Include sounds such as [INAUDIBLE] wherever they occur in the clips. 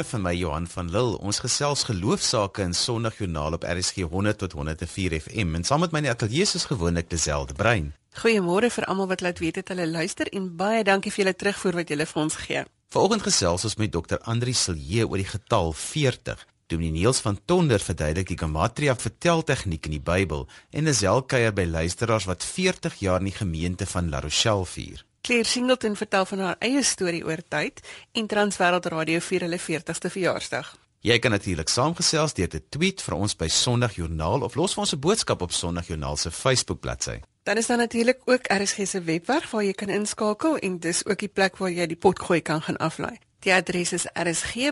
Goeiemôre van my Johan van Lille. Ons gesels geloofsaake in Sondagjoernaal op RSG 100 tot 104 FM. En saam met my in die ateljee is gewoonlik Deselde Brein. Goeiemôre vir almal wat laat weet het hulle luister en baie dankie vir julle terugvoer wat julle vir ons gee. Vanoggend gesels ons met Dr. Andri Silje oor die getal 40. Dominee Niels van Tonder verduidelik die gematria verteltegniek in die Bybel en Desel kuier by luisteraars wat 40 jaar in die gemeente van La Rochelle vier. Claire Singleton vertel van haar eie storie oor tyd en Transwêreld Radio vier hulle 40ste verjaarsdag. Jy kan natuurlik saamgesels deur te tweet vir ons by Sondagjoernaal of los vir ons 'n boodskap op Sondagjoernaal se Facebook bladsy. Dan is daar natuurlik ook RSG se webwerf waar jy kan inskakel en dis ook die plek waar jy die potgooi kan gaan aflaai. Die adres is rsg.co.za.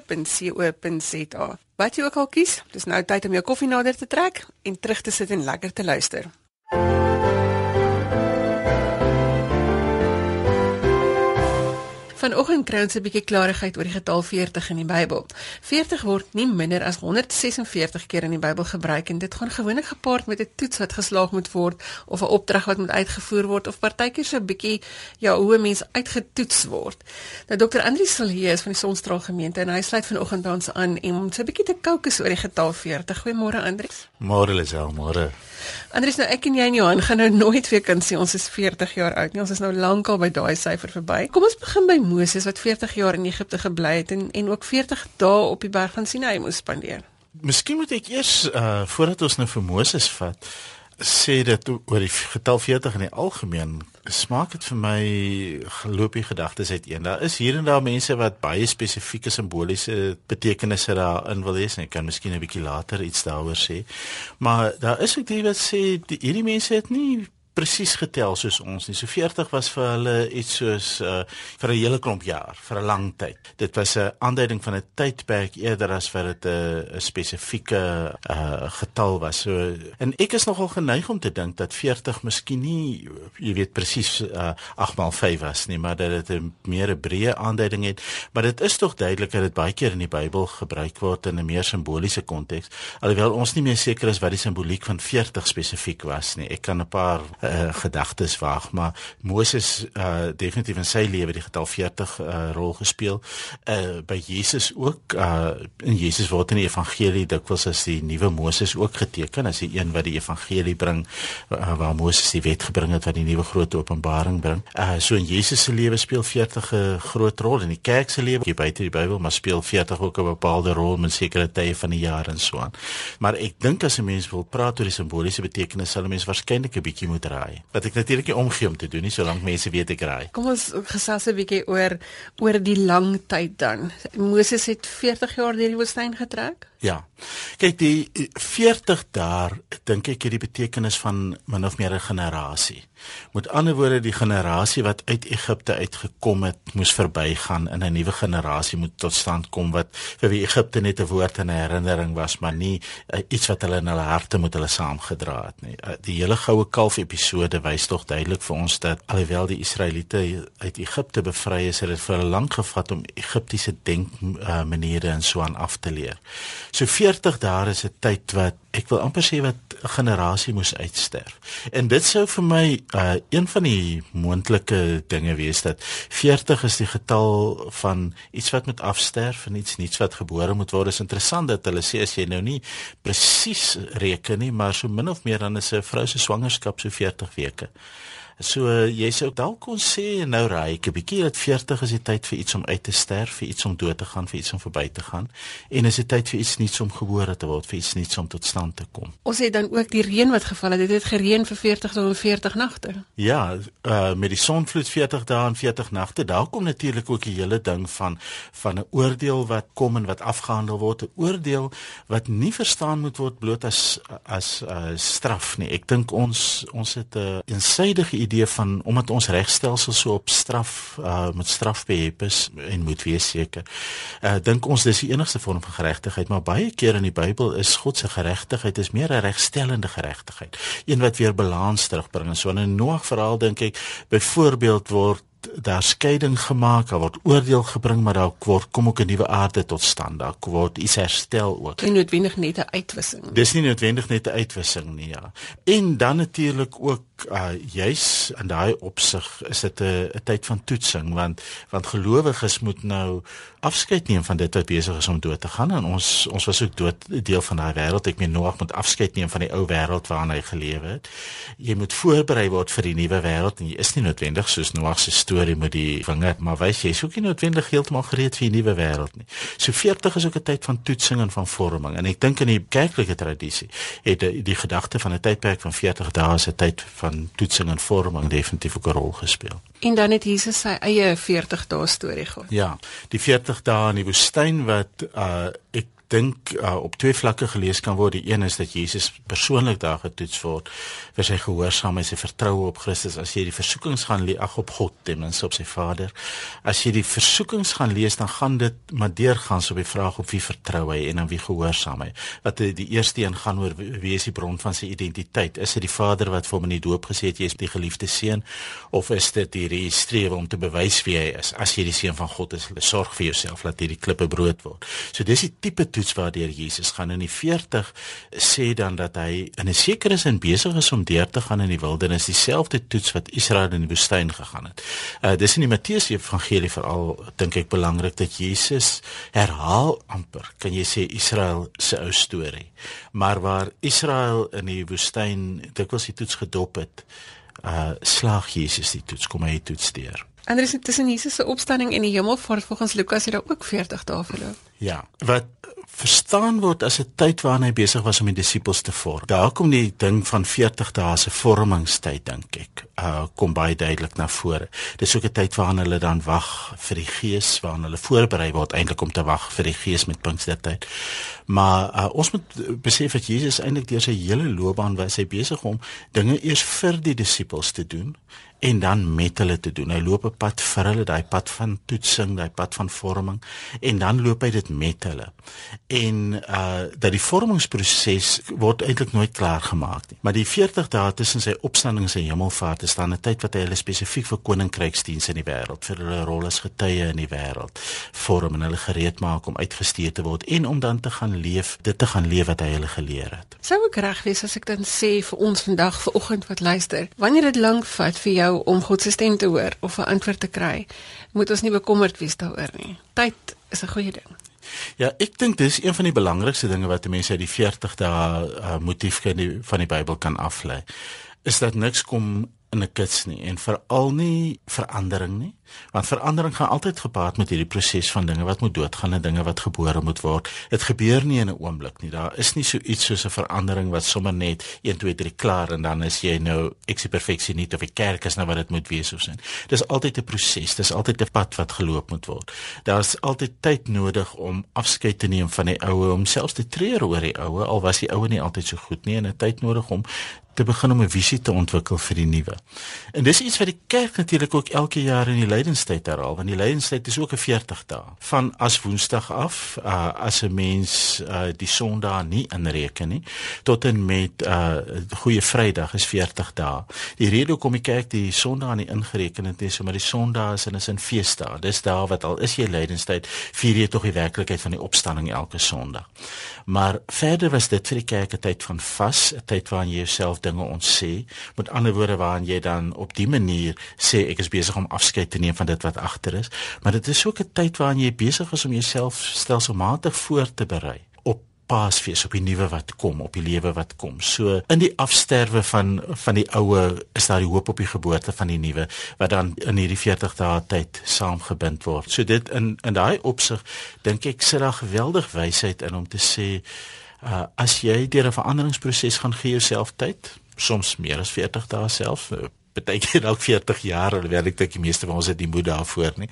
Wat jy ook al kies, dis nou tyd om jou koffie nader te trek en terug te sit en lekker te luister. Vanoggend kry ons 'n bietjie klarigheid oor die getal 40 in die Bybel. 40 word nie minder as 146 keer in die Bybel gebruik en dit gaan gewoonlik gepaard met 'n toets wat geslaag moet word of 'n opdrag wat moet uitgevoer word of partykeer so 'n bietjie ja, hoe 'n mens uitgetoets word. Nou Dr. Andri Silje is van die Sonstraal gemeente en hy sluit vanoggend by ons aan om so 'n bietjie te kookus oor die getal 40. Goeiemôre Andri. Môre Lisel, môre. Andries nou ek en jy en Johan gaan nou nooit weer kan sê ons is 40 jaar oud nie. Ons is nou lankal by daai syfer verby. Kom ons begin by Moses wat 40 jaar in Egipte gebly het en en ook 40 dae op die berg van Sinai moes spandeer. Miskien moet ek eers uh voordat ons nou vir Moses vat, sê dit oor die getal 40 in die algemeen smaak dit vir my geloopie gedagtes uiteen. Daar is hier en daar mense wat baie spesifieke simboliese betekenisse daarin wil hê. Ek kan miskien 'n bietjie later iets daaroor sê. Maar daar is ook die wat sê die, hierdie mense het nie presies getel soos ons nie. So 40 was vir hulle iets soos uh vir 'n hele klomp jaar, vir 'n lang tyd. Dit was 'n aanduiding van 'n tydperk eerder as wat dit 'n 'n spesifieke uh getal was. So en ek is nogal geneig om te dink dat 40 miskien nie jy weet presies uh 8 x 5 was nie, maar dat dit 'n meer 'n breë aanduiding het. Maar dit is tog duidelik dat dit baie keer in die Bybel gebruik word in 'n meer simboliese konteks. Alhoewel ons nie meer seker is wat die simboliek van 40 spesifiek was nie. Ek kan 'n paar uh, gedagtes waag maar Moses uh, definitief in sy lewe die getal 40 uh, rol gespeel. Uh, by Jesus ook uh, in Jesus word in die evangelie dikwels as die nuwe Moses ook geteken as die een wat die evangelie bring uh, waar Moses die wet gebring het wat die nuwe groot openbaring bring. Uh, so in Jesus se lewe speel 40 'n groot rol in die kerk se lewe buite die Bybel maar speel 40 ook 'n bepaalde rol in sekere tye van die jaar en so aan. Maar ek dink as 'n mens wil praat oor die simboliese betekenis sal 'n mens waarskynlik 'n bietjie moet raai. Wat ek natuurlik nie omgee om te doen nie, solank mense weet ek raai. Kom ons gesels 'n bietjie oor oor die lang tyd dan. Moses het 40 jaar deur die woestyn getrek. Ja. Kyk, die 40 daar, dink ek het die betekenis van min of meer 'n generasie. Met ander woorde, die generasie wat uit Egipte uitgekom het, moes verbygaan en 'n nuwe generasie moet tot stand kom wat vir wie Egipte net 'n woord en 'n herinnering was, maar nie uh, iets wat hulle in hulle harte moet hulle saamgedra het nie. Uh, die hele goue kalf episode wys tog duidelik vir ons dat alhoewel die Israeliete uit Egipte bevry is, het dit vir hulle lank gevat om Egiptiese denkmaniere uh, en so aan af te leer. So 40 daar is 'n tyd wat ek wil amper sê wat 'n generasie moes uitsterf. En dit sou vir my uh, een van die moontlike dinge wees dat 40 is die getal van iets wat moet afsterf en iets nuuts wat gebore moet word. Is interessant dat hulle sê as jy nou nie presies reken nie, maar so min of meer dan is 'n vrou se swangerskap so 40 weke. So jy sou dalk kon sê nou raai ek 'n bietjie dat 40 is die tyd vir iets om uit te sterf, vir iets om dood te gaan, vir iets om verby te gaan en is dit tyd vir iets nuuts om gebore te word, vir iets nuuts om tot stand te kom. Ons het dan ook die reën wat geval het. Dit het gereën vir 40 tot 40 nagte. Ja, uh, met die sonvloed 40 dae en 40 nagte, daar kom natuurlik ook die hele ding van van 'n oordeel wat kom en wat afgehandel word, 'n oordeel wat nie verstaan moet word bloot as as uh, straf nie. Ek dink ons ons het 'n uh, eensidedige idee van omdat ons regstelsel so op straf uh met straf behep is en moet wees seker. Uh dink ons dis die enigste vorm van geregtigheid, maar baie keer in die Bybel is God se geregtigheid is meer 'n regstellende geregtigheid, een wat weer balans terugbring. So in 'n Noag verhaal dink ek byvoorbeeld word daar skeiding gemaak, daar word oordeel gebring, maar daar word kom ook 'n nuwe aarde tot stand. Daar word iets herstel ook. Nie noodwendig net 'n uitwissing. Dis nie noodwendig net 'n uitwissing nie, ja. En dan natuurlik ook uh juis in daai opsig is dit 'n 'n tyd van toetsing want want gelowiges moet nou afskeid neem van dit wat besig is om dood te gaan en ons ons was ook dood deel van daai wêreld. Ek meen Noag moet afskeid neem van die ou wêreld waarin hy geleef het. Jy moet voorberei word vir die nuwe wêreld en jy is nie noodwendig soos Noag se storie met die vinger, maar wys jy, is ook nie noodwendig heeltemal gereed vir die nuwe wêreld nie. So 40 is ook 'n tyd van toetsing en van vorming en ek dink in die kerklike tradisie het die, die gedagte van 'n tydperk van 40 dae as 'n tyd van toetsing en vorming definitief ook 'n rol gespeel. En dan het Jesus sy eie 40 dae storie gehad. Ja, die 40 dae in die woestyn wat uh ek dink uh, op twee vlakke gelees kan word. Die een is dat Jesus persoonlik daar getoets word vir sy gehoorsaamheid, sy vertroue op Christus. As jy die versoekings gaan lees, ag op God, ten minste op sy Vader. As jy die versoekings gaan lees, dan gaan dit maar deurgaan so op die vraag op wie vertrou hy en aan wie gehoorsaam hy. Wat die eerste een gaan oor wie is die bron van sy identiteit? Is dit die Vader wat vir hom in die doop gesê het jy is die geliefde seun of is dit hierdie strewe om te bewys wie hy is? As jy die seun van God is, sorg vir jouself dat hierdie klippe brood word. So dis die tipe toets waardeur Jesus gaan in die 40 sê dan dat hy in 'n sekere sin besig is om deur te gaan in die wildernis dieselfde toets wat Israel in die woestyn gegaan het. Uh dis in die Matteus Evangelie veral dink ek belangrik dat Jesus herhaal amper kan jy sê Israel se ou storie. Maar waar Israel in die woestyn dikwels die toets gedop het, uh slaag Jesus die toets kom hy toets deur. Anders tussen Jesus se opstanding en die hemelvaart volgens Lukas het daar ook 40 dae verloop. Ja, wat verstaan word as 'n tyd waarin hy besig was om die disippels te vorm. Daar kom die ding van 40 dae se vormingstyd dink ek. Uh kom baie duidelik na vore. Dis ook 'n tyd waarin hulle dan wag vir die Gees, waarin hulle voorberei word eintlik om te wag vir die Gees met Pinkstertyd. Maar uh, ons moet besef dat Jesus eintlik deur sy hele loopbaan was hy besig om dinge eers vir die disippels te doen en dan met hulle te doen. Hy loop 'n pad vir hulle, daai pad van toetsing, daai pad van vorming en dan loop hy dit met hulle. En uh dat die vormingsproses word eintlik nooit klaar gemaak nie. Maar die 40 dae tussen sy opstanding en sy hemelvaart is dan 'n tyd wat hy hulle spesifiek vir koninkryksdiens in die wêreld, vir hulle rol as getuie in die wêreld vorm en hulle gereed maak om uitgestuur te word en om dan te gaan leef, dit te gaan leef wat hy hulle geleer het. Sou ek reg wees as ek dan sê vir ons vandag vir oggend wat luister, wanneer dit lank vat vir jou jou om God se stem te hoor of 'n antwoord te kry, moet ons nie bekommerd wees daaroor nie. Tyd is 'n goeie ding. Ja, ek dink dis een van die belangrikste dinge wat mense uit die 40 dae uh, motief kan die, van die Bybel kan aflei. Is dat niks kom in 'n kits nie en veral nie verandering nie want verandering gaan altyd gepaard met hierdie proses van dinge wat moet doodgaan en dinge wat gebore moet word. Dit gebeur nie in 'n oomblik nie. Daar is nie so iets soos 'n verandering wat sommer net 1 2 3 klaar en dan is jy nou ek sê perfeksie nie of die kerk is nou wat dit moet wees of sin dis altyd 'n proses. Dis altyd 'n pad wat geloop moet word. Daar's altyd tyd nodig om afskeid te neem van die ou om selfs te treur oor die ou al was die ou nie altyd so goed nie en 'n tyd nodig om te begin om 'n visie te ontwikkel vir die nuwe. En dis iets wat die kerk natuurlik ook elke jaar in die lydenstyd herhaal, want die lydenstyd is ook 'n 40 dae. Van as Woensdag af, uh, as 'n mens uh, die Sondag nie inreken nie, tot en met uh, Goeie Vrydag is 40 dae. Die rede hoekom die kerk die Sondag nie ingereken het nie, is omdat die Sondag is en is 'n feesdag. Dis daar wat al is jy lydenstyd, vier jy tog die werklikheid van die opstanding elke Sondag. Maar verder was dit vir die kerk 'n tyd van vas, 'n tyd waarin jy jouself dinge ontsê. Met ander woorde waarin jy dan op die manier sê ek is besig om afskeid te neem van dit wat agter is, maar dit is ook 'n tyd waarin jy besig is om jouself stelselmatig voor te berei op Paasfees op die nuwe wat kom, op die lewe wat kom. So in die afsterwe van van die oue is daar die hoop op die geboorte van die nuwe wat dan in hierdie 40 dae tyd saamgebind word. So dit in in daai opsig dink ek sit daar geweldig wysheid in om te sê uh, as jy deur 'n veranderingsproses gaan gee jouself tyd, soms meer as 40 dae self, baie keer dalk 40 jaar, alhoewel ek dink die meeste van ons het nie moed daarvoor nie.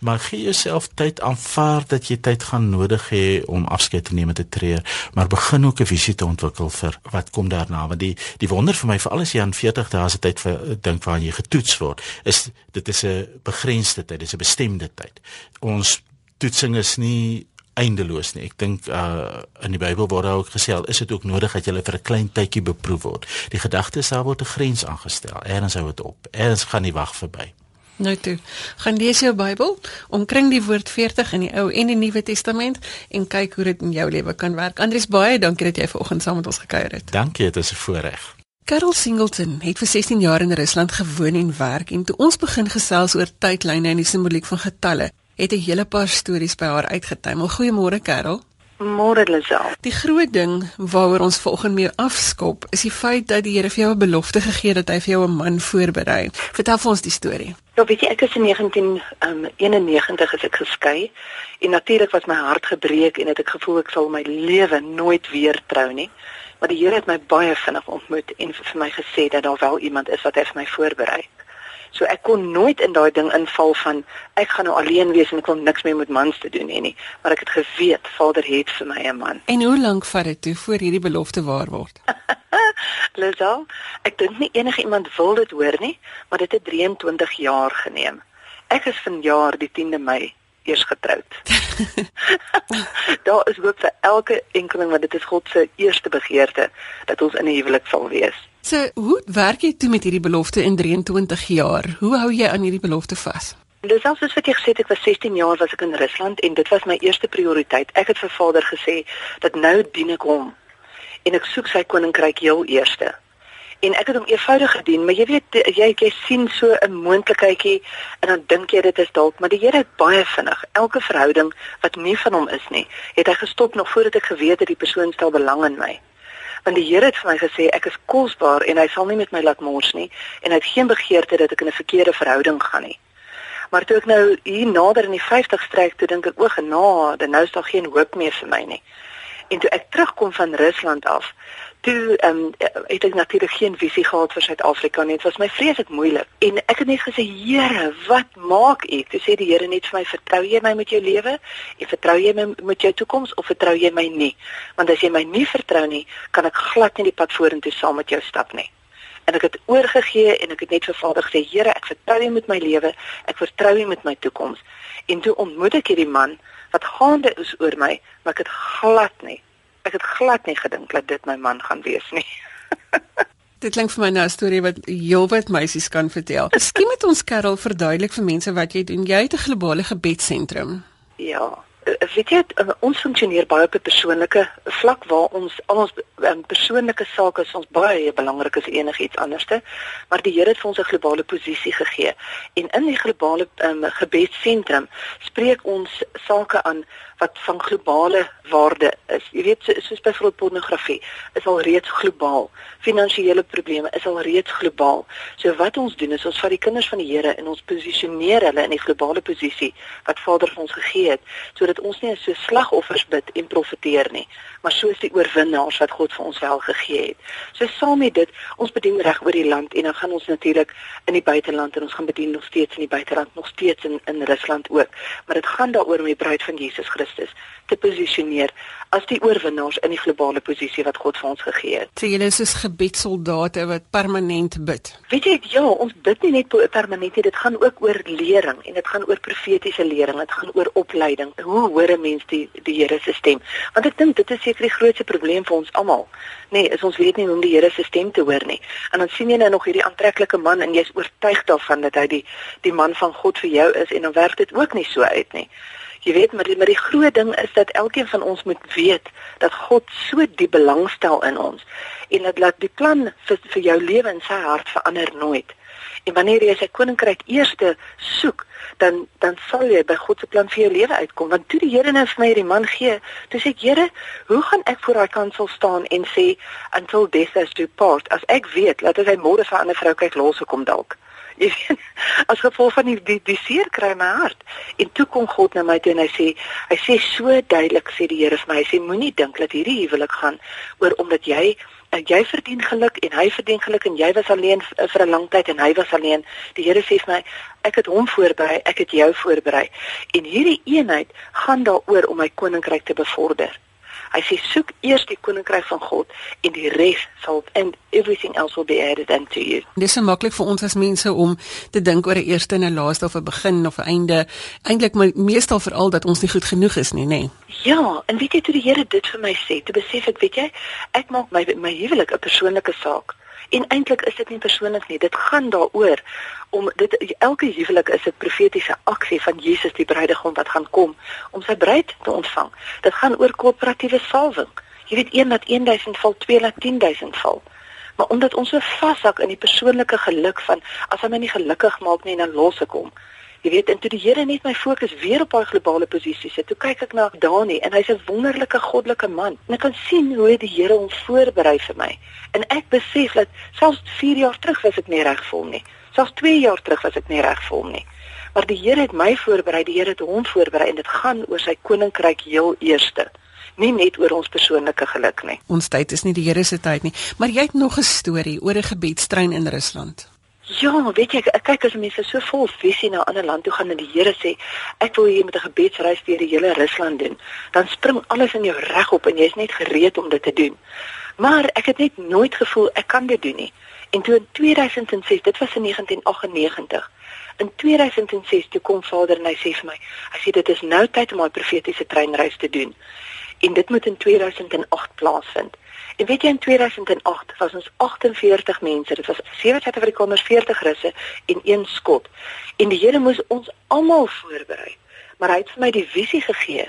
Maar gee jouself tyd, aanvaar dat jy tyd gaan nodig hê om afskeid te neem met 'n treur, maar begin ook 'n visie te ontwikkel vir wat kom daarna, want die die wonder vir my vir alles jy aan 40 dae se tyd vir dink waarin jy getoets word, is dit is 'n begrensde tyd, dit is 'n bestemde tyd. Ons toetsing is nie eindeloos nie. Ek dink uh in die Bybel word daar ook gesê al is dit ook nodig dat jy vir 'n klein tydjie beproef word. Die gedagte daar word 'n grens aangestel. Eers hou dit op. Eers gaan die wag verby. Nou toe, gaan lees jou Bybel, omkring die woord 40 in die Ou en die Nuwe Testament en kyk hoe dit in jou lewe kan werk. Andries baie dankie dat jy vanoggend saam met ons gekuier het. Dankie, dit is 'n voorreg. Carol Singleton het vir 16 jaar in Rusland gewoon en werk en toe ons begin gesels oor tydlyne en die simboliek van getalle, het 'n hele paar stories by haar uitgetuimel. Goeiemôre Carol. Môre Lisel. Die groot ding waaroor ons volgens mee afskop, is die feit dat die Here vir jou 'n belofte gegee het dat hy vir jou 'n man voorberei. Vertel vir ons die storie. Ja, weet jy, ek is in 1991 um, is ek geskei en natuurlik was my hart gebreek en het ek gevoel ek sal my lewe nooit weer trou nie. Maar die Here het my baie vinnig ontmoet en vir my gesê dat daar wel iemand is wat hy vir my voorberei. So ek kon nooit in daai ding inval van ek gaan nou alleen wees en ek wil niks meer met mans te doen hê nie, maar ek het geweet Vader het vir my 'n man. En hoe lank vat dit toe voor hierdie belofte waar word? [LAUGHS] Lisel, ek dink nie enige iemand wil dit hoor nie, maar dit het 23 jaar geneem. Ek is vanjaar die 10de Mei eers getroud. [LAUGHS] Daar is hoop vir elke enkeling want dit is God se eerste begeerte dat ons in 'n huwelik sal wees. So, hoe werk jy toe met hierdie belofte in 23 jaar? Hoe hou jy aan hierdie belofte vas? Dis selfs as wat jy gesê het ek was 16 jaar was ek in Rusland en dit was my eerste prioriteit. Ek het vir Vader gesê dat nou dien ek hom en ek soek sy koninkryk heel eerste. En ek het hom eenvoudig gedien, maar jy weet jy jy sien so 'n moontlikheidjie en dan dink jy dit is dalk, maar die Here het baie vinnig elke verhouding wat nie van hom is nie, het hy gestop nog voordat ek geweet het die persoon stel belang in my want die Here het vir my gesê ek is kosbaar en hy sal nie met my laat mors nie en hy het geen begeerte dat ek in 'n verkeerde verhouding gaan nie. Maar toe ek nou hier nader in die 50 strek toe dink ek o genade, nou is daar geen hoop meer vir my nie. En toe ek terugkom van Rusland af, toe ehm um, het ek natuurlik geen visie gehad vir Suid-Afrika nie. Dit was my vreeslik moeilik. En ek het net gesê, Here, wat maak U? Toe sê die Here net vir my, vertrou jy my met jou lewe? En vertrou jy my met jou toekoms of vertrou jy my nie? Want as jy my nie vertrou nie, kan ek glad nie die pad vorentoe saam met jou stap nie. En ek het oorgegee en ek het net vir Vader gesê, Here, ek vertrou U met my lewe. Ek vertrou U met my toekoms. En toe ontmoet ek hierdie man wat gaande is oor my, maar ek het glad nie ek het glad nie gedink dat dit my man gaan wees nie. [LAUGHS] dit klink vir my nou 'n storie wat heelwat meisies kan vertel. Miskien moet ons Karel verduidelik vir mense wat jy doen. Jy het 'n globale gebedsentrum. Ja, weet jy eh, ons funksioneer baie op 'n persoonlike vlak waar ons al ons um, persoonlike sake is ons baie belangrik as enigiets anderste maar die Here het vir ons 'n globale posisie gegee. En in die globale um, gebedsentrum spreek ons sake aan wat van globale waarde is jy weet so, soos byvoorbeeld pornografie is al reeds globaal finansiële probleme is al reeds globaal so wat ons doen is ons vat die kinders van die Here en ons posisioneer hulle in die globale posisie wat Vader vir ons gegee het sodat dat ons nie so slagoffers bid en profeteer nie, maar soos die oorwinnaars wat God vir ons wel gegee het. So saam met dit, ons bedien reg oor die land en dan gaan ons natuurlik in die buiteland en ons gaan bedien nog steeds in die buiteland, nog steeds in in Rusland ook. Maar dit gaan daaroor om die bruid van Jesus Christus te posisioneer as die oorwinnaars in die globale posisie wat God vir ons gegee het. So julle is soos gebedssoldate wat permanent bid. Weet jy, ja, ons bid nie net permanent nie, dit gaan ook oor lering en dit gaan oor profetiese lering, dit gaan oor opleiding. Hoe hoor 'n mens die die Here se stem? Want ek dink dit is seker die grootste probleem vir ons almal. Nee, is ons weet nie hoe om die Here se stem te hoor nie. En dan sien jy nou nog hierdie aantreklike man en jy's oortuig daarvan dat hy die die man van God vir jou is en dan werk dit ook nie so uit nie. Jy weet, maar die, maar die groot ding is dat elkeen van ons moet weet dat God so diep belangstel in ons en dat laat die plan vir vir jou lewe in sy hart verander nooit. En wanneer jy sy koninkryk eerste soek, dan dan sal jy by God se plan vir jou lewe uitkom. Want toe die Here net vir my hierdie man gee, toe sê ek, Here, hoe gaan ek voor daai kansel staan en sê until death us do part? As ek weet dat hy môre vir 'n ander vrou kyk los hoekom dalk [LAUGHS] jy weet as gevolg van die die, die seer kry my hart. En toe kom God na my toe en hy sê hy sê so duidelik sê die Here vir my hy sê moenie dink dat hierdie huwelik gaan oor omdat jy en jy verdien geluk en hy verdien geluk en jy was alleen vir 'n lang tyd en hy was alleen. Die Here sê vir my ek het hom voorberei ek het jou voorberei. En hierdie eenheid gaan daaroor om my koninkryk te bevorder Hy sê soek eers die koninkryk van God en die res sal and everything else will be added unto you. Dis so maklik vir ons as mense om te dink oor 'n eerste en 'n laaste of 'n begin of 'n einde. Eintlik maar meestal veral dat ons nie goed genoeg is nie, nê. Nee. Ja, en weet jy toe die Here dit vir my sê, toe besef ek, weet jy, ek maak my my huwelik 'n persoonlike saak. En eintlik is dit nie persoonlik nie. Dit gaan daaroor om dit elke huwelik is 'n profetiese aksie van Jesus die bruidegom wat gaan kom om sy bruid te ontvang. Dit gaan oor korporatiewe salwing. Jy weet een dat 1000 val, twee dat 10000 val. Maar omdat ons so vashak in die persoonlike geluk van as hy my nie gelukkig maak nie, dan los ek hom. Jy weet, en toe die Here net my fokus weer op daai globale posisie sit, toe kyk ek na Dani en hy's 'n wonderlike goddelike man. En ek kan sien hoe die Here hom voorberei vir my. En ek besef dat selfs 4 jaar terug was ek nie reg vir hom nie. Selfs 2 jaar terug was ek nie reg vir hom nie. Maar die Here het my voorberei, die Here het hom voorberei en dit gaan oor sy koninkryk heel eerste nie net oor ons persoonlike geluk nie. Ons tyd is nie die Here se tyd nie, maar jy het nog 'n storie oor 'n gebedstrein in Rusland. Ja, weet jy, ek kyk as mense so vol visie na 'n ander land toe gaan en die Here sê, ek wil hier met 'n gebedsreis deur die hele Rusland doen, dan spring alles in jou reg op en jy's net gereed om dit te doen. Maar ek het net nooit gevoel ek kan dit doen nie. En toe in 2006, dit was in 1998, in 2006 toe kom Vader en hy sê vir my, hy sê dit is nou tyd om 'n profetiese treinreis te doen en dit moet in 2008 plaasvind. En weet jy in 2008 was ons 48 mense. Dit was 7 Suid-Afrikaners, 40 Russe en 1 Skot. En die Here moes ons almal voorberei. Maar hy het vir my die visie gegee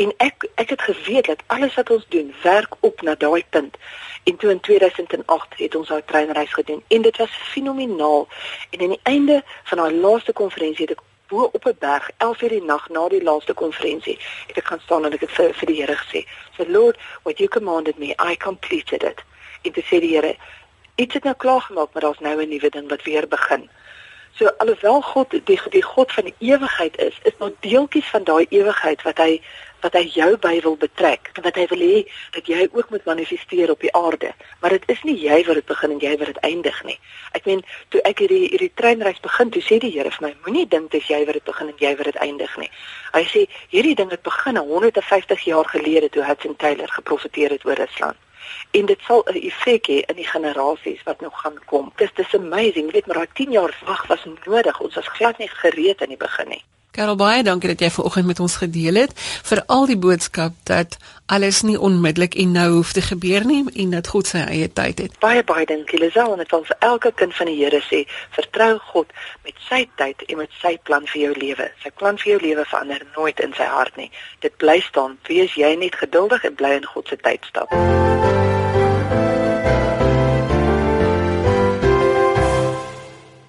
en ek ek het geweet dat alles wat ons doen werk op na daai punt. En toe in 2008 het ons daai treinreis gedoen en dit was fenomenaal. En aan die einde van daai laaste konferensie het ek bo op 'n berg 11:00 die nag na die laaste konferensie het ek gaan staan en ek het vir, vir die Here gesê so Lord what you commanded me I completed it. En dit sê die Here iets het nou klaar gemaak maar daar's nou 'n nuwe ding wat weer begin so alhoewel God die die God van die ewigheid is is daar deeltjies van daai ewigheid wat hy wat hy jou by wil betrek en wat hy wil hê dat jy ook moet manifesteer op die aarde. Maar dit is nie jy wat dit begin en jy wat dit eindig nie. Ek meen, toe ek hierdie hierdie treinreis begin, toe sê die Here vir my, moenie dink dis jy wat dit begin en jy wat dit eindig nie. Hy sê hierdie ding het begin 150 jaar gelede toe Hudson Taylor geprofeteer het oor Rusland. En dit sal 'n effek hê in die generasies wat nog gaan kom. Dis dis amazing, weet maar daai 10 jaar wag was nodig. Ons was glad nie gereed aan die begin nie. Karel baie dankie dat jy vanoggend met ons gedeel het vir al die boodskap dat alles nie onmiddellik en nou hoef te gebeur nie en dat God sy eie tyd het. Baie baie dankie Lisel en dit wil vir elke kind van die Here sê, vertrou God met sy tyd en met sy plan vir jou lewe. Sy plan vir jou lewe verander nooit in sy hart nie. Dit bly staan. Wees jy net geduldig en bly in God se tydstap.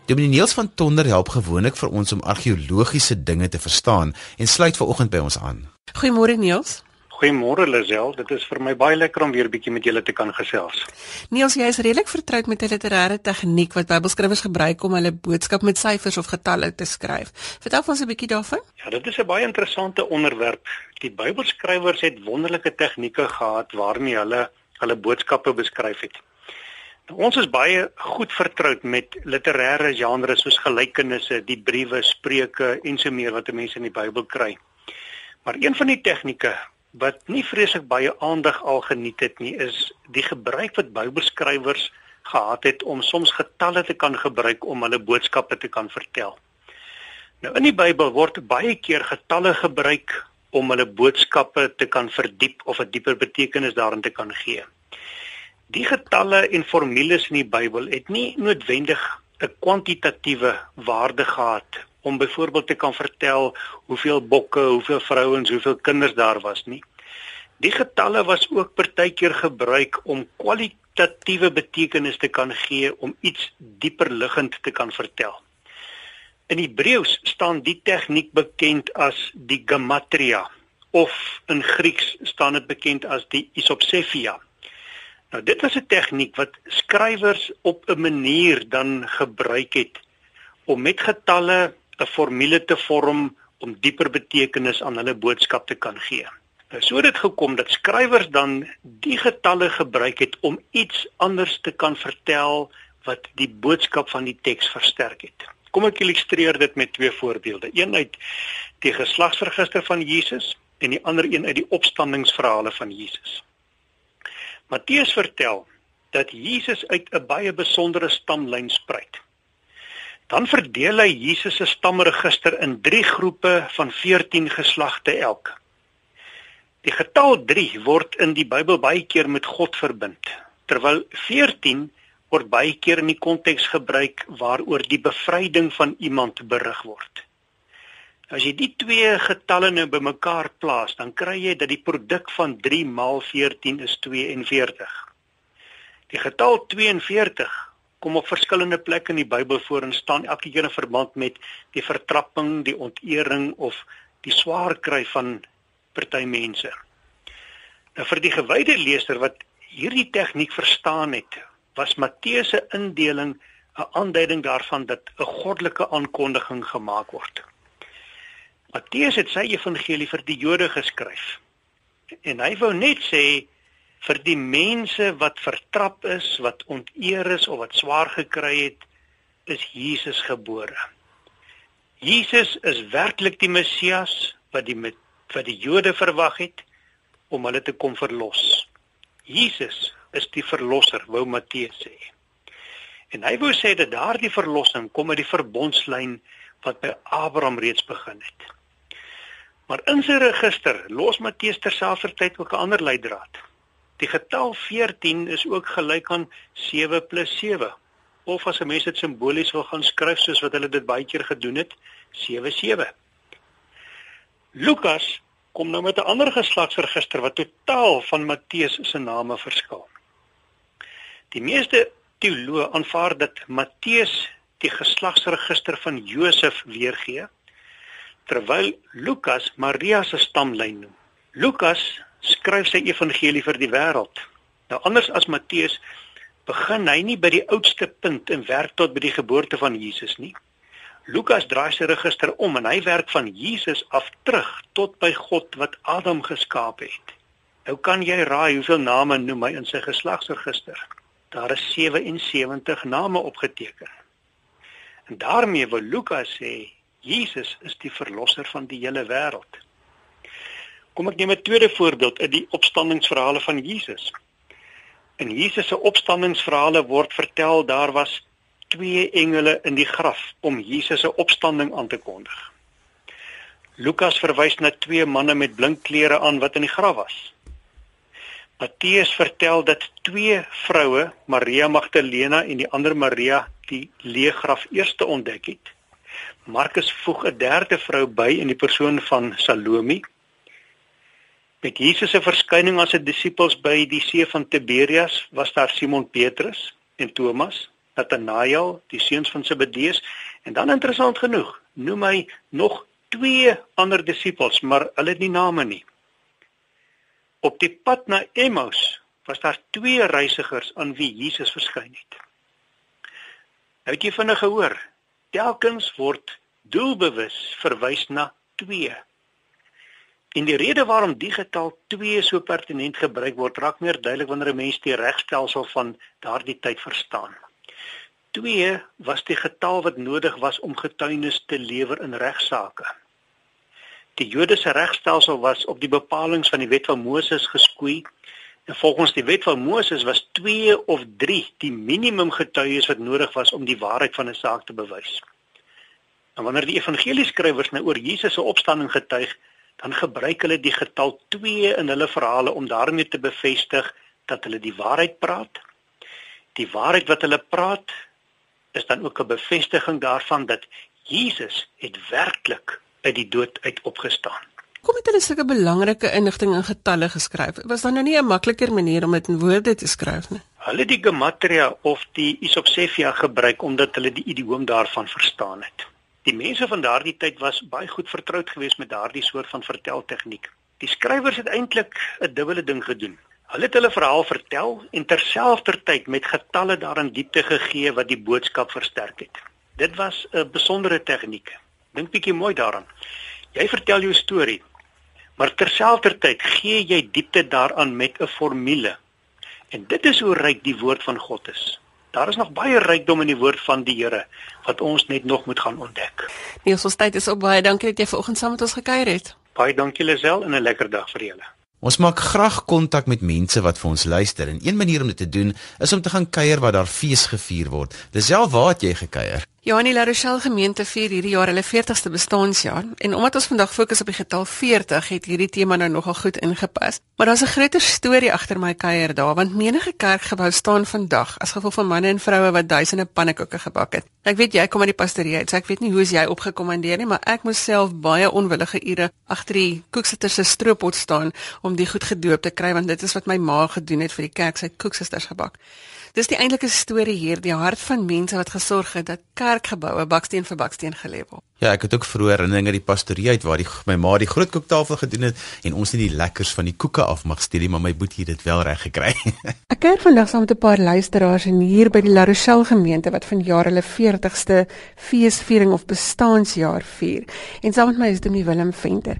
Dominee Niels van Tonder help gewoonlik vir ons om argeologiese dinge te verstaan en sluit ver oggend by ons aan. Goeiemôre Niels. Goeiemôre Lisel, dit is vir my baie lekker om weer bietjie met julle te kan gesels. Niels, jy is redelik vertroud met 'n literêre tegniek wat Bybelskrywers gebruik om hulle boodskap met syfers of getalle te skryf. Vertel ons 'n bietjie daarvan. Ja, dit is 'n baie interessante onderwerp. Die Bybelskrywers het wonderlike tegnieke gehad waarmee hulle hulle boodskappe beskryf het. Ons is baie goed vertroud met literêre genres soos gelykenisse, die briewe, spreuke en so meer wat mense in die Bybel kry. Maar een van die tegnieke wat nie vreeslik baie aandag al geniet het nie, is die gebruik wat Bybelskrywers gehad het om soms getalle te kan gebruik om hulle boodskappe te kan vertel. Nou in die Bybel word baie keer getalle gebruik om hulle boodskappe te kan verdiep of 'n dieper betekenis daarin te kan gee. Die getalle en formules in die Bybel het nie noodwendig 'n kwantitatiewe waarde gehad om byvoorbeeld te kan vertel hoeveel bokke, hoeveel vrouens, hoeveel kinders daar was nie. Die getalle was ook partykeer gebruik om kwalitatiewe betekenis te kan gee om iets dieper liggend te kan vertel. In Hebreëus staan die tegniek bekend as die gematria of in Grieks staan dit bekend as die isopsefia. Nou dit was 'n tegniek wat skrywers op 'n manier dan gebruik het om met getalle 'n formule te vorm om dieper betekenis aan hulle boodskap te kan gee. Nou so het dit gekom dat skrywers dan die getalle gebruik het om iets anders te kan vertel wat die boodskap van die teks versterk het. Kom ek illustreer dit met twee voorbeelde. Een uit die geslagsregister van Jesus en die ander een uit die opstandingsverhale van Jesus. Matteus vertel dat Jesus uit 'n baie besondere stamlyn spruit. Dan verdeel hy Jesus se stamregister in 3 groepe van 14 geslagte elk. Die getal 3 word in die Bybel baie keer met God verbind, terwyl 14 word baie keer in die konteks gebruik waaroor die bevryding van iemand berig word. As jy die twee getalle nou bymekaar plaas, dan kry jy dat die produk van 3 maal 14 is 42. Die getal 42 kom op verskillende plekke in die Bybel voor en staan elke keer in verband met die vertrapping, die ontering of die swaar kry van party mense. Nou vir die gewyde leser wat hierdie tegniek verstaan het, was Matteus se indeling 'n aanduiding daarvan dat 'n goddelike aankondiging gemaak word. Matteus het sy evangelie vir die Jode geskryf. En hy wou net sê vir die mense wat vertrap is, wat onteer is of wat swaar gekry het, is Jesus gebore. Jesus is werklik die Messias wat die wat die Jode verwag het om hulle te kom verlos. Jesus is die verlosser, wou Matteus sê. En hy wou sê dat daardie verlossing kom uit die verbondslyn wat by Abraham reeds begin het. Maar in sy register los Matteus terselfdertyd ook 'n ander leidraad. Die getal 14 is ook gelyk aan 7 + 7. Of as 'n mens dit simbolies wil gaan skryf soos wat hulle dit baie keer gedoen het, 77. Lukas kom nou met 'n ander geslagsregister wat totaal van Matteus se name verskil. Die meeste teoloë aanvaar dat Matteus die geslagsregister van Josef weergee terwyl Lukas Maria se stamlyn noem. Lukas skryf sy evangelie vir die wêreld. Nou anders as Matteus begin hy nie by die oudste punt en werk tot by die geboorte van Jesus nie. Lukas draai sy register om en hy werk van Jesus af terug tot by God wat Adam geskaap het. Nou kan jy raai hoeveel name noem hy in sy geslagsregister. Daar is 77 name opgeteken. En daarmee wil Lukas sê Jesus is die verlosser van die hele wêreld. Kom ek neem 'n tweede voorbeeld uit die opstandingsverhale van Jesus. In Jesus se opstandingsverhale word vertel daar was twee engele in die graf om Jesus se opstanding aan te kondig. Lukas verwys na twee manne met blink klere aan wat in die graf was. Matteus vertel dat twee vroue, Maria Magdalena en die ander Maria, die leë graf eers ontdek het Markus voeg 'n derde vrou by in die persoon van Salome. Met Jesus se verskyning aan sy disippels by die see van Tiberias was daar Simon Petrus en Thomas, Nathanael, die seuns van Zebedeus en dan interessant genoeg, noem hy nog twee ander disippels, maar hulle het nie name nie. Op die pad na Emmaus was daar twee reisigers aan wie Jesus verskyn het. Nou het jy vinnig gehoor, telkens word doelbewus verwys na 2. En die rede waarom die getal 2 so pertinent gebruik word, raak meer duidelik wanneer 'n mens die regstelsel van daardie tyd verstaan. 2 was die getal wat nodig was om getuienis te lewer in regsaake. Die Joodse regstelsel was op die bepalinge van die wet van Moses geskoei volgens die wet van Moses was 2 of 3 die minimum getuies wat nodig was om die waarheid van 'n saak te bewys. En wanneer die evangelieskrywers nou oor Jesus se opstanding getuig, dan gebruik hulle die getal 2 in hulle verhale om daarmee te bevestig dat hulle die waarheid praat. Die waarheid wat hulle praat is dan ook 'n bevestiging daarvan dat Jesus het werklik uit die dood uit opgestaan. Kom het hulle sulke belangrike inligting in getalle geskryf? Was daar nou nie 'n makliker manier om dit in woorde te skryf nie? Hulle die gematria of die isopsefia gebruik omdat hulle die idioom daarvan verstaan het. Die mense van daardie tyd was baie goed vertroud geweest met daardie soort van verteltegniek. Die skrywers het eintlik 'n dubbele ding gedoen. Hulle het hulle verhaal vertel en terselfdertyd met getalle daarin diepte gegee wat die boodskap versterk het. Dit was 'n besondere tegniek. Dink bietjie mooi daaraan. Jy vertel jou storie, maar terselfdertyd gee jy diepte daaraan met 'n formule. En dit is hoe ryk die woord van God is. Daar is nog baie rykdom in die woord van die Here wat ons net nog moet gaan ontdek. Niels, ons tyd is op baie dankie dat jy vanoggend saam met ons gekuier het. Baie dankie Lisel en 'n lekker dag vir julle. Ons maak graag kontak met mense wat vir ons luister en een manier om dit te doen is om te gaan kuier waar daar fees gevier word. Dis self waar het jy gekuier? Ja, in die La Rochelle gemeente vier hierdie jaar hulle 40ste bestaanjaar en omdat ons vandag fokus op die getal 40, het hierdie tema nou nogal goed ingepas. Maar daar's 'n groter storie agter my kuier daar, want menige kerkgebou staan vandag as gevolg van manne en vroue wat duisende pannekoeke gebak het. Ek weet jy kom uit die pastorie uit, so ek weet nie hoe is jy opgekommandeer nie, maar ek moes self baie onwillige ure agter die koeksitter se stroopot staan om die goed gedoop te kry want dit is wat my ma gedoen het vir die kerk, sy koeksisters gebak. Dis die eintlike storie hier, die hart van mense wat gesorg het dat kerkgeboue baksteen vir baksteen gelê word. Ja, ek het ook vroeër herinneringe die pastorie uit waar die my ma die groot koektafel gedoen het en ons het die lekkers van die koeke af mag steel, maar my boetie het dit wel reg gekry. [LAUGHS] ek kuier vandag saam met 'n paar luisteraars en hier by die La Rochelle gemeente wat vanjaar hulle 40ste feesviering of bestaanjaar vier. En saam met my is Dominee Willem Venter.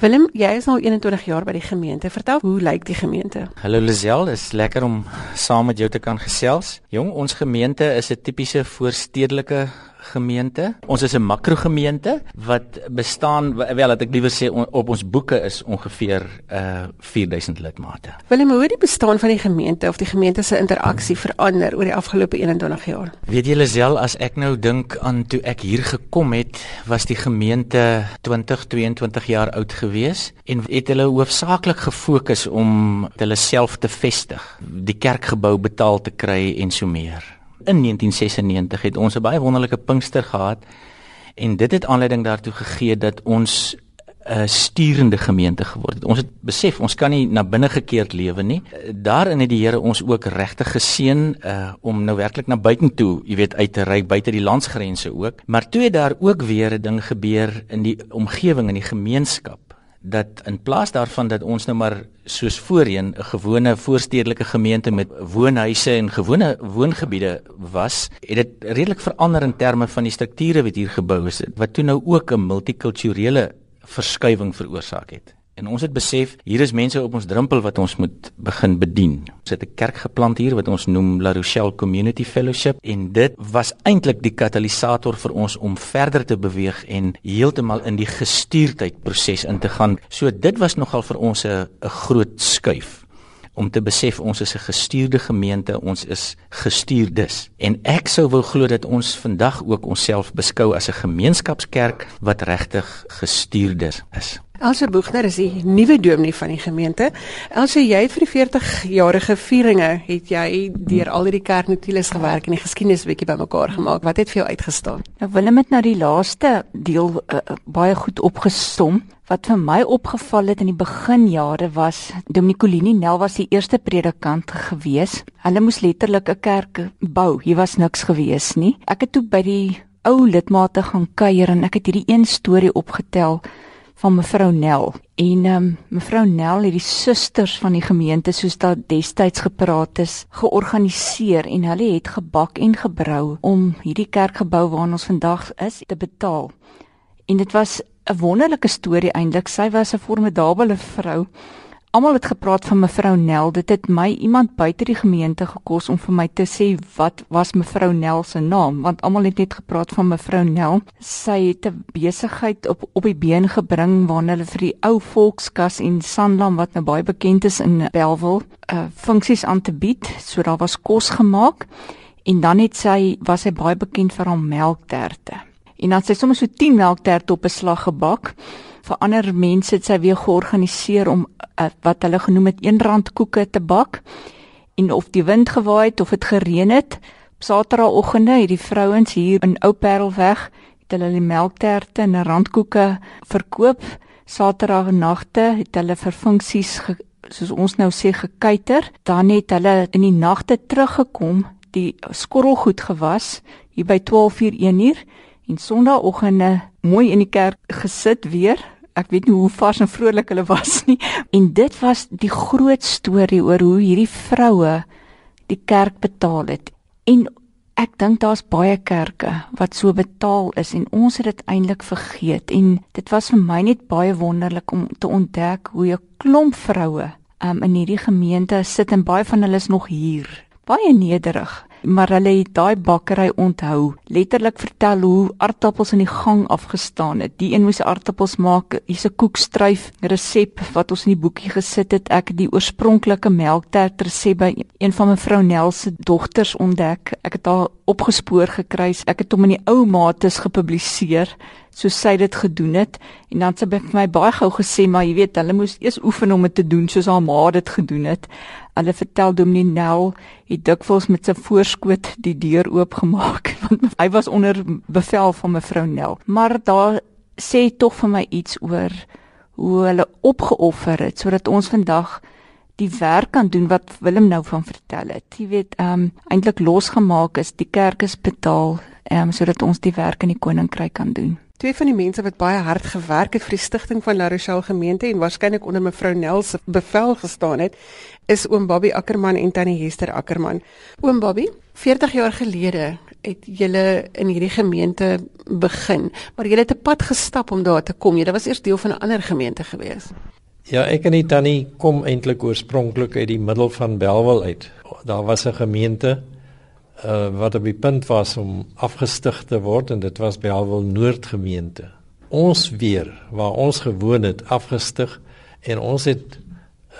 Willem, jy is nou 21 jaar by die gemeente. Vertel, hoe lyk die gemeente? Hallo Lisel, is lekker om saam met jou te kan gesels. Jong, ons gemeente is 'n tipiese voorstedelike gemeente. Ons is 'n makrogemeente wat bestaan wel dat ek liewer sê on, op ons boeke is ongeveer uh 4000 lidmate. Willem, hoe het die bestaan van die gemeente of die gemeente se interaksie verander oor die afgelope 21 jaar? Weet julle self as ek nou dink aan toe ek hier gekom het, was die gemeente 20 22 jaar oud gewees en het hulle hoofsaaklik gefokus om hulle self te vestig, die kerkgebou betaal te kry en so meer in 1996 het ons 'n baie wonderlike Pinkster gehad en dit het aanleiding daartoe gegee dat ons 'n sturende gemeente geword het. Ons het besef ons kan nie na binne gekeerd lewe nie. Daarin het die Here ons ook regtig geseën uh om nou werklik na buitentoe, jy weet, uit te reik buite die landsgrense ook. Maar toe het daar ook weer 'n ding gebeur in die omgewing in die gemeenskap dat in plaas daarvan dat ons nou maar soos voorheen 'n gewone voorstedelike gemeente met woonhuise en gewone woongebiede was, het dit redelik verander in terme van die strukture wat hier gebou is wat toe nou ook 'n multikulturele verskywing veroorsaak het. En ons het besef hier is mense op ons drempel wat ons moet begin bedien. Ons het 'n kerk geplant hier wat ons noem La Rochelle Community Fellowship en dit was eintlik die katalisator vir ons om verder te beweeg en heeltemal in die gestuurdheid proses in te gaan. So dit was nogal vir ons 'n 'n groot skuif om te besef ons is 'n gestuurde gemeente, ons is gestuurdes. En ek sou wil glo dat ons vandag ook onsself beskou as 'n gemeenskapskerk wat regtig gestuurdes is. Elsie Boegner is die nuwe dominee van die gemeente. Elsie, jy het vir die 40-jarige vieringe het jy deur al hierdie kerknotules gewerk en die geskiedenis bietjie bymekaar gemaak. Wat het vir jou uitgestaan? Nou Willem het nou die laaste deel uh, baie goed opgesom. Wat vir my opgeval het in die beginjare was Dominicolini Nel was die eerste predikant gewees. Hulle moes letterlik 'n kerk bou. Hier was niks gewees nie. Ek het toe by die ou lidmate gaan kuier en ek het hierdie een storie opgetel van mevrou Nel. En um, mevrou Nel het die susters van die gemeente soos daar destyds gepraat is, georganiseer en hulle het gebak en gebrou om hierdie kerkgebou waarna ons vandag is te betaal. En dit was 'n wonderlike storie eintlik. Sy was 'n formidable vrou Almal het gepraat van mevrou Nel. Dit het my iemand buite die gemeente gekos om vir my te sê wat was mevrou Nel se naam, want almal het net gepraat van mevrou Nel. Sy het 'n besigheid op op die been gebring waarna hulle vir die ou volkskas en Sanlam wat nou baie bekend is in Belwel, uh funksies aan te bied. So daar was kos gemaak en dan het sy was sy baie bekend vir haar melkterte. En dan sy sommer so 10 melkterte op 'n slag gebak vir ander mense het sy weer georganiseer om uh, wat hulle genoem het R1 koeke te bak. En of die wind gewaai het of dit gereën het, op Saterdagoggende het die vrouens hier in Ou Parelweg het hulle die melkterte en randkoeke verkoop. Saterdagnaagte het hulle vir funksies soos ons nou sê gekuiter. Dan het hulle in die nagte teruggekom, die skorrelgoed gewas hier by 12:00 1uur en Sondagoggende mooi in die kerk gesit weer ek weet nie hoe vars en vrolik hulle was [LAUGHS] nie. En dit was die groot storie oor hoe hierdie vroue die kerk betaal het. En ek dink daar's baie kerke wat so betaal is en ons het dit eintlik vergeet. En dit was vir my net baie wonderlik om te ontdek hoe 'n klomp vroue um, in hierdie gemeente sit en baie van hulle is nog hier. Baie nederig maar hulle het daai bakkery onthou. Letterlik vertel hoe aardappels in die gang afgestaan het. Die een moes aardappels maak, hier's 'n koekstryf resep wat ons in die boekie gesit het. Ek het die oorspronklike melktert resep by een van mevrou Nel se dogters ontdek. Ek het haar opgespoor gekry. Ek het hom in die ou mates gepubliseer soos sy dit gedoen het en dan het sy vir my baie gou gesê maar jy weet hulle moes eers oefen om dit te doen soos haar ma dit gedoen het. Hulle vertel Dominee Nel het dikwels met sy voorskoot die deur oopgemaak [LAUGHS] want hy was onder bevel van mevrou Nel. Maar daar sê tog vir my iets oor hoe hulle opgeoffer het sodat ons vandag die werk kan doen wat Willem nou van vertel het. Jy weet, ehm um, eintlik losgemaak is, die kerk is betaal, ehm um, sodat ons die werk in die koninkryk kan doen. Twee van die mense wat baie hard gewerk het vir die stigting van La Rochelle gemeente en waarskynlik onder mevrou Nel se bevel gestaan het, is oom Bobby Ackerman en tannie Hester Ackerman. Oom Bobby, 40 jaar gelede het julle in hierdie gemeente begin, maar julle het 'n pad gestap om daar te kom. Julle was eers deel van 'n ander gemeente gewees. Ja, ek en die tannie kom eintlik oorspronklik uit die middel van Belwel uit. Daar was 'n gemeente uh, wat op die punt was om afgestig te word en dit was Belwel Noordgemeente. Ons weer waar ons gewoon het afgestig en ons het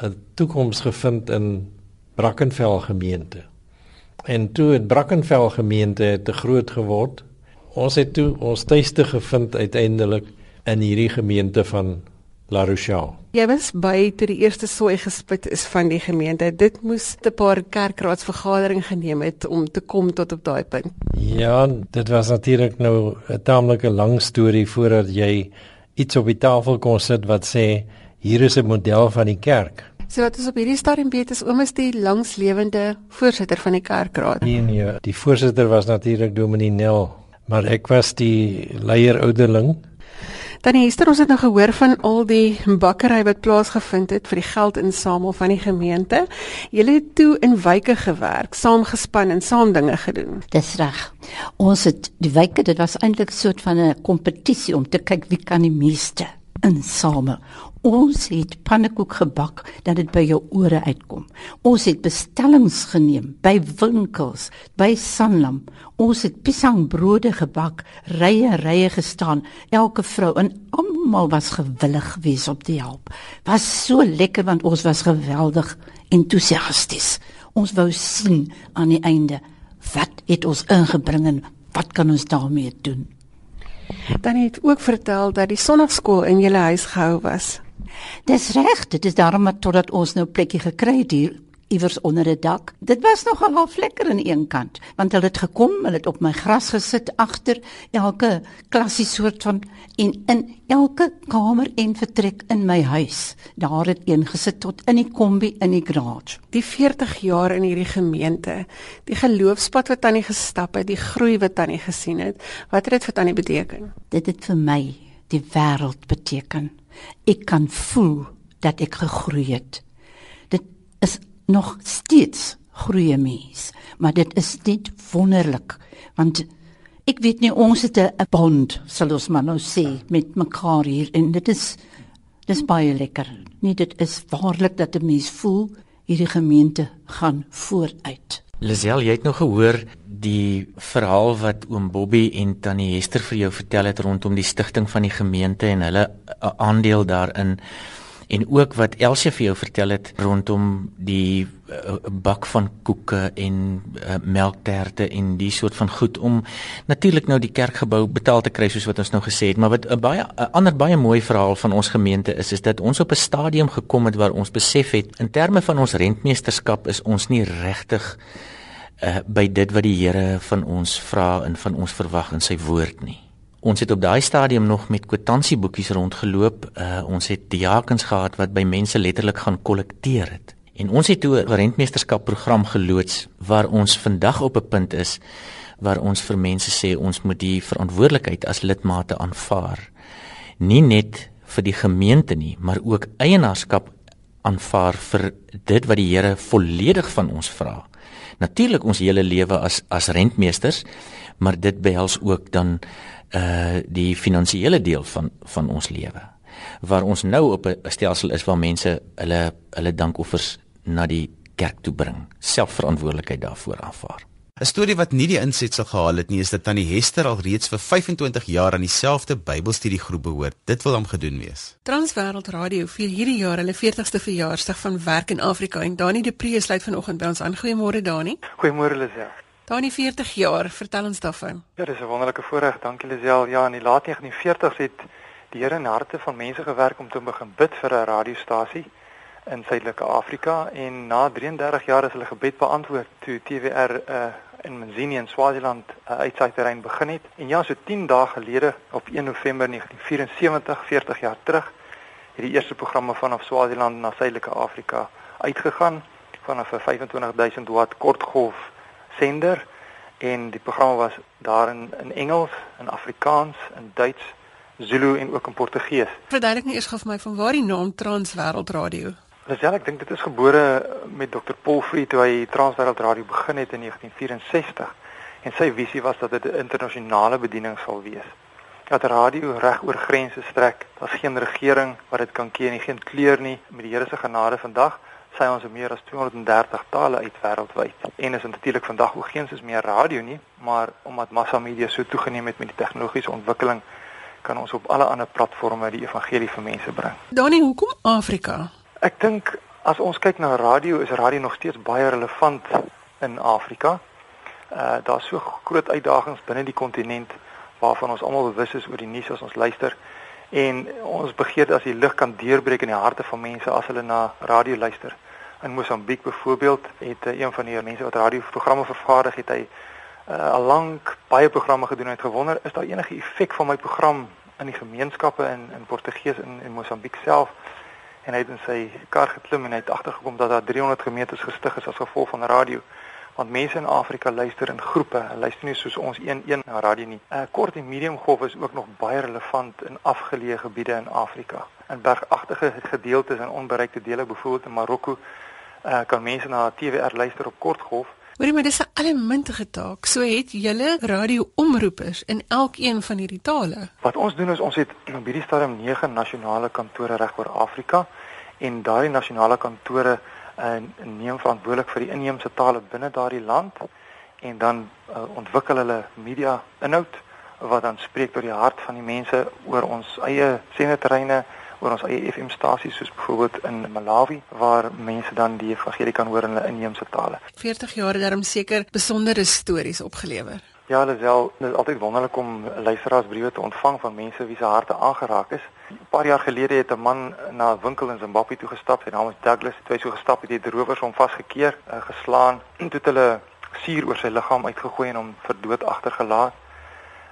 'n toekoms gevind in Brackenfell gemeente. En toe het Brackenfell gemeente te groot geword. Ons het toe ons tuiste gevind uiteindelik in hierdie gemeente van La Rochelle. Jy was by toe die eerste sooi gespit is van die gemeente. Dit moes 'n paar kerkraadsvergadering geneem het om te kom tot op daai punt. Ja, dit was natuurlik nou 'n taamlike lang storie voordat jy iets op die tafel kon sit wat sê hier is 'n model van die kerk. So wat is op hierdie stadium weet is oom is die langslewende voorsitter van die kerkraad. Nee nee, die voorsitter was natuurlik Dominee Nel, maar ek was die leier ouderling Tannie Hester, ons het nou gehoor van al die bakkery wat plaasgevind het vir die geldinsamel van die gemeente. Julle het toe in wyke gewerk, saamgespan en saam dinge gedoen. Dis reg. Ons het die wyke, dit was eintlik 'n soort van 'n kompetisie om te kyk wie kan die meeste insamel. Ons het pannekoek gebak dat dit by jou ore uitkom. Ons het bestellings geneem by winkels, by Sanlam. Ons het piesangbrode gebak, rye rye gestaan, elke vrou en almal was gewillig gewees om te help. Was so lekker want ons was geweldig entoesiasties. Ons wou sien aan die einde wat het ons ingebring en wat kan ons daarmee doen? Dan het ook vertel dat die sonnaarskool in julle huis gehou was. Dis reg, dit is daarom totdat ons nou plekkie gekry het hier iewers onder 'n dak. Dit was nogal half lekker aan een kant, want hulle het gekom, hulle het op my gras gesit agter elke klassie soort van en in elke kamer en vertrek in my huis. Daar het een gesit tot in die kombi in die garage. Die 40 jaar in hierdie gemeente, die geloofspad wat tannie gestap het, die groei wat tannie gesien het, wat het dit vir tannie beteken? Dit het vir my die wêreld beteken. Ek kan voel dat ek gegroei het. Dit is nog steeds groeie mens, maar dit is net wonderlik want ek weet nie ons het 'n bond, sal ons maar nou sê, met mekaar hier en dit is dis baie lekker. Nee, dit is waarlik dat 'n mens voel hierdie gemeente gaan vooruit. Lisel, jy het nou gehoor die verhaal wat oom Bobby en tannie Hester vir jou vertel het rondom die stigting van die gemeente en hulle aandeel daarin en ook wat Elsie vir jou vertel het rondom die uh, bak van koeke en uh, melkterte en die soort van goed om natuurlik nou die kerkgebou betaal te kry soos wat ons nou gesê het. Maar wat 'n uh, baie 'n ander baie mooi verhaal van ons gemeente is is dat ons op 'n stadium gekom het waar ons besef het in terme van ons rentmeesterskap is ons nie regtig uh, by dit wat die Here van ons vra en van ons verwag in sy woord nie Ons het op daai stadium nog met kwitansieboekies rondgeloop. Uh ons het diakens gehad wat by mense letterlik gaan kollekteer het. En ons het toe 'n rentmeesterskap program geloods waar ons vandag op 'n punt is waar ons vir mense sê ons moet die verantwoordelikheid as lidmate aanvaar. Nie net vir die gemeente nie, maar ook eienaarskap aanvaar vir dit wat die Here volledig van ons vra. Natuurlik ons hele lewe as as rentmeesters, maar dit behels ook dan uh die finansiële deel van van ons lewe. Waar ons nou op 'n stelsel is waar mense hulle hulle dankoffers na die kerk toe bring. Selfverantwoordelikheid daarvoor aanvaar 'n Storie wat nie die insetsel gehaal het nie is dat tannie Hester al reeds vir 25 jaar aan dieselfde Bybelstudiegroep behoort. Dit wil hom gedoen wees. Transwêreld Radio vier hierdie jaar hulle 40ste verjaarsdag van werk in Afrika en Dani de Pre sluit vanoggend by ons aan. Goeiemôre Dani. Goeiemôre Lisel. Dani 40 jaar, vertel ons daarvan. Ja, dis 'n wonderlike voorreg. Dankie Lisel. Ja, in die laat 1940s het die Here in harte van mense gewerk om te begin bid vir 'n radiostasie in Suidelike Afrika en na 33 jaar is hulle gebed beantwoord toe TWR uh, eh, in Mzini in Swaziland uh, uitsaaiterrein begin het. En ja, so 10 dae gelede op 1 November 1974, 40 jaar terug, het die eerste programme vanaf Swaziland na Suidelike Afrika uitgegaan vanaf 'n 25000 watt kortgolf sender en die programme was daar in, in Engels, in Afrikaans, in Duits, Zulu en ook in Portugees. Verduidelik net eers gou vir my van waar die naam Transwêreld Radio Lisel, ek dink dit is gebore met Dr. Paul Free toe hy Transwêreld Radio begin het in 1964 en sy visie was dat dit 'n internasionale bediening sal wees. Dat radio reg oor grense strek. Daar's geen regering wat dit kan keer nie, geen kleur nie. Met die Here se genade vandag sy ons in meer as 230 tale uit wêreldwyd. En is natuurlik vandag ook geen soos meer radio nie, maar omdat massa media so toegeneem het met die tegnologiese ontwikkeling, kan ons op alle ander platforms die evangelie vir mense bring. Danie, hoekom Afrika? Ek dink as ons kyk na radio, is radio nog steeds baie relevant in Afrika. Uh daar's so groot uitdagings binne die kontinent waarvan ons almal bewus is oor die nuus as ons luister en ons begeer as die lig kan deurbreek in die harte van mense as hulle na radio luister. In Mosambiek byvoorbeeld het uh, een van die mense wat radioprogramme vervaardig het hy uh, al lank baie programme gedoen en het gewonder is daar enige effek van my program in die gemeenskappe in in Portugees in in Mosambiek self en hy het in sy kar geklim en hy het agtergekom dat daar 300 gemeentes gestig is as gevolg van radio want mense in Afrika luister in groepe. Hulle luister nie soos ons een een na radio nie. Uh, kort en medium golf is ook nog baie relevant in afgeleë gebiede in Afrika. In bergagtige gedeeltes en onbereikte dele byvoorbeeld in Marokko uh, kan mense na TWR luister op kort golf Hoorie maar dis 'n allemintige taak. So het julle radio-omroepers in elkeen van hierdie tale. Wat ons doen is ons het op hierdie stadium 9 nasionale kantore reg oor Afrika en daardie nasionale kantore uh, neem verantwoordelik vir die inheemse tale binne daardie land en dan uh, ontwikkel hulle media inhoud wat dan spreek tot die hart van die mense oor ons eie sendeterreine oor ons eie FM stasies soos byvoorbeeld in Malawi waar mense dan die evangelie kan hoor in hulle inheemse tale. 40 jaar het daarom seker besondere stories opgelewer. Ja, dit is wel dit is altyd wonderlik om luisteraarsbriewe te ontvang van mense wie se harte aangeraak is. 'n Paar jaar gelede het 'n man na 'n winkel in Zimbabwe toe gestap. Sy naam is Douglas. Toe hy so gestap het, het die rowers hom vasgekeer, uh, geslaan en toe hulle suur oor sy liggaam uitgegooi en hom vir dood agtergelaat.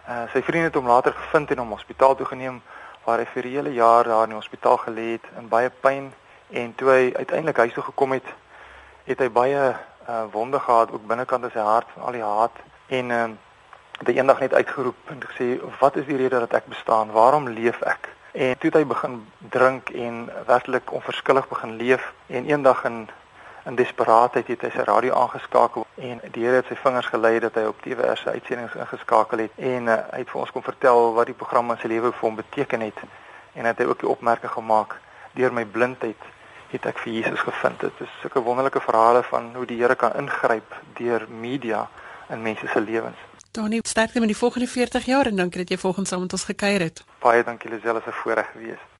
Uh, sy vriende het hom later gevind en hom hospitaal toe geneem waar hy vir 'n hele jaar daar in die hospitaal gelê het in baie pyn en toe hy uiteindelik huis toe gekom het, het hy baie uh, wonde gehad ook binnekant in sy hart van al die haat en uh, het hy eendag net uitgeroep en gesê wat is die rede dat ek bestaan? Waarom leef ek? En toe het hy begin drink en werklik onverskillig begin leef en eendag in in desperaatheid het hy sy radio aangeskakel en die Here het sy vingers gelei dat hy op TWR se uitsendings ingeskakel het en uh, hy het vir ons kom vertel wat die program in sy lewe vir hom beteken het en het hy ook die opmerking gemaak deur my blindheid het ek vir Jesus gevind. Dit is sulke wonderlike verhale van hoe die Here kan ingryp deur media in mense se lewens. Tony, sterkte met die volgende 40 jaar en dankie dat jy volgens saam met ons gekuier het. Baie dankie Lisel, is 'n voorreg geweest.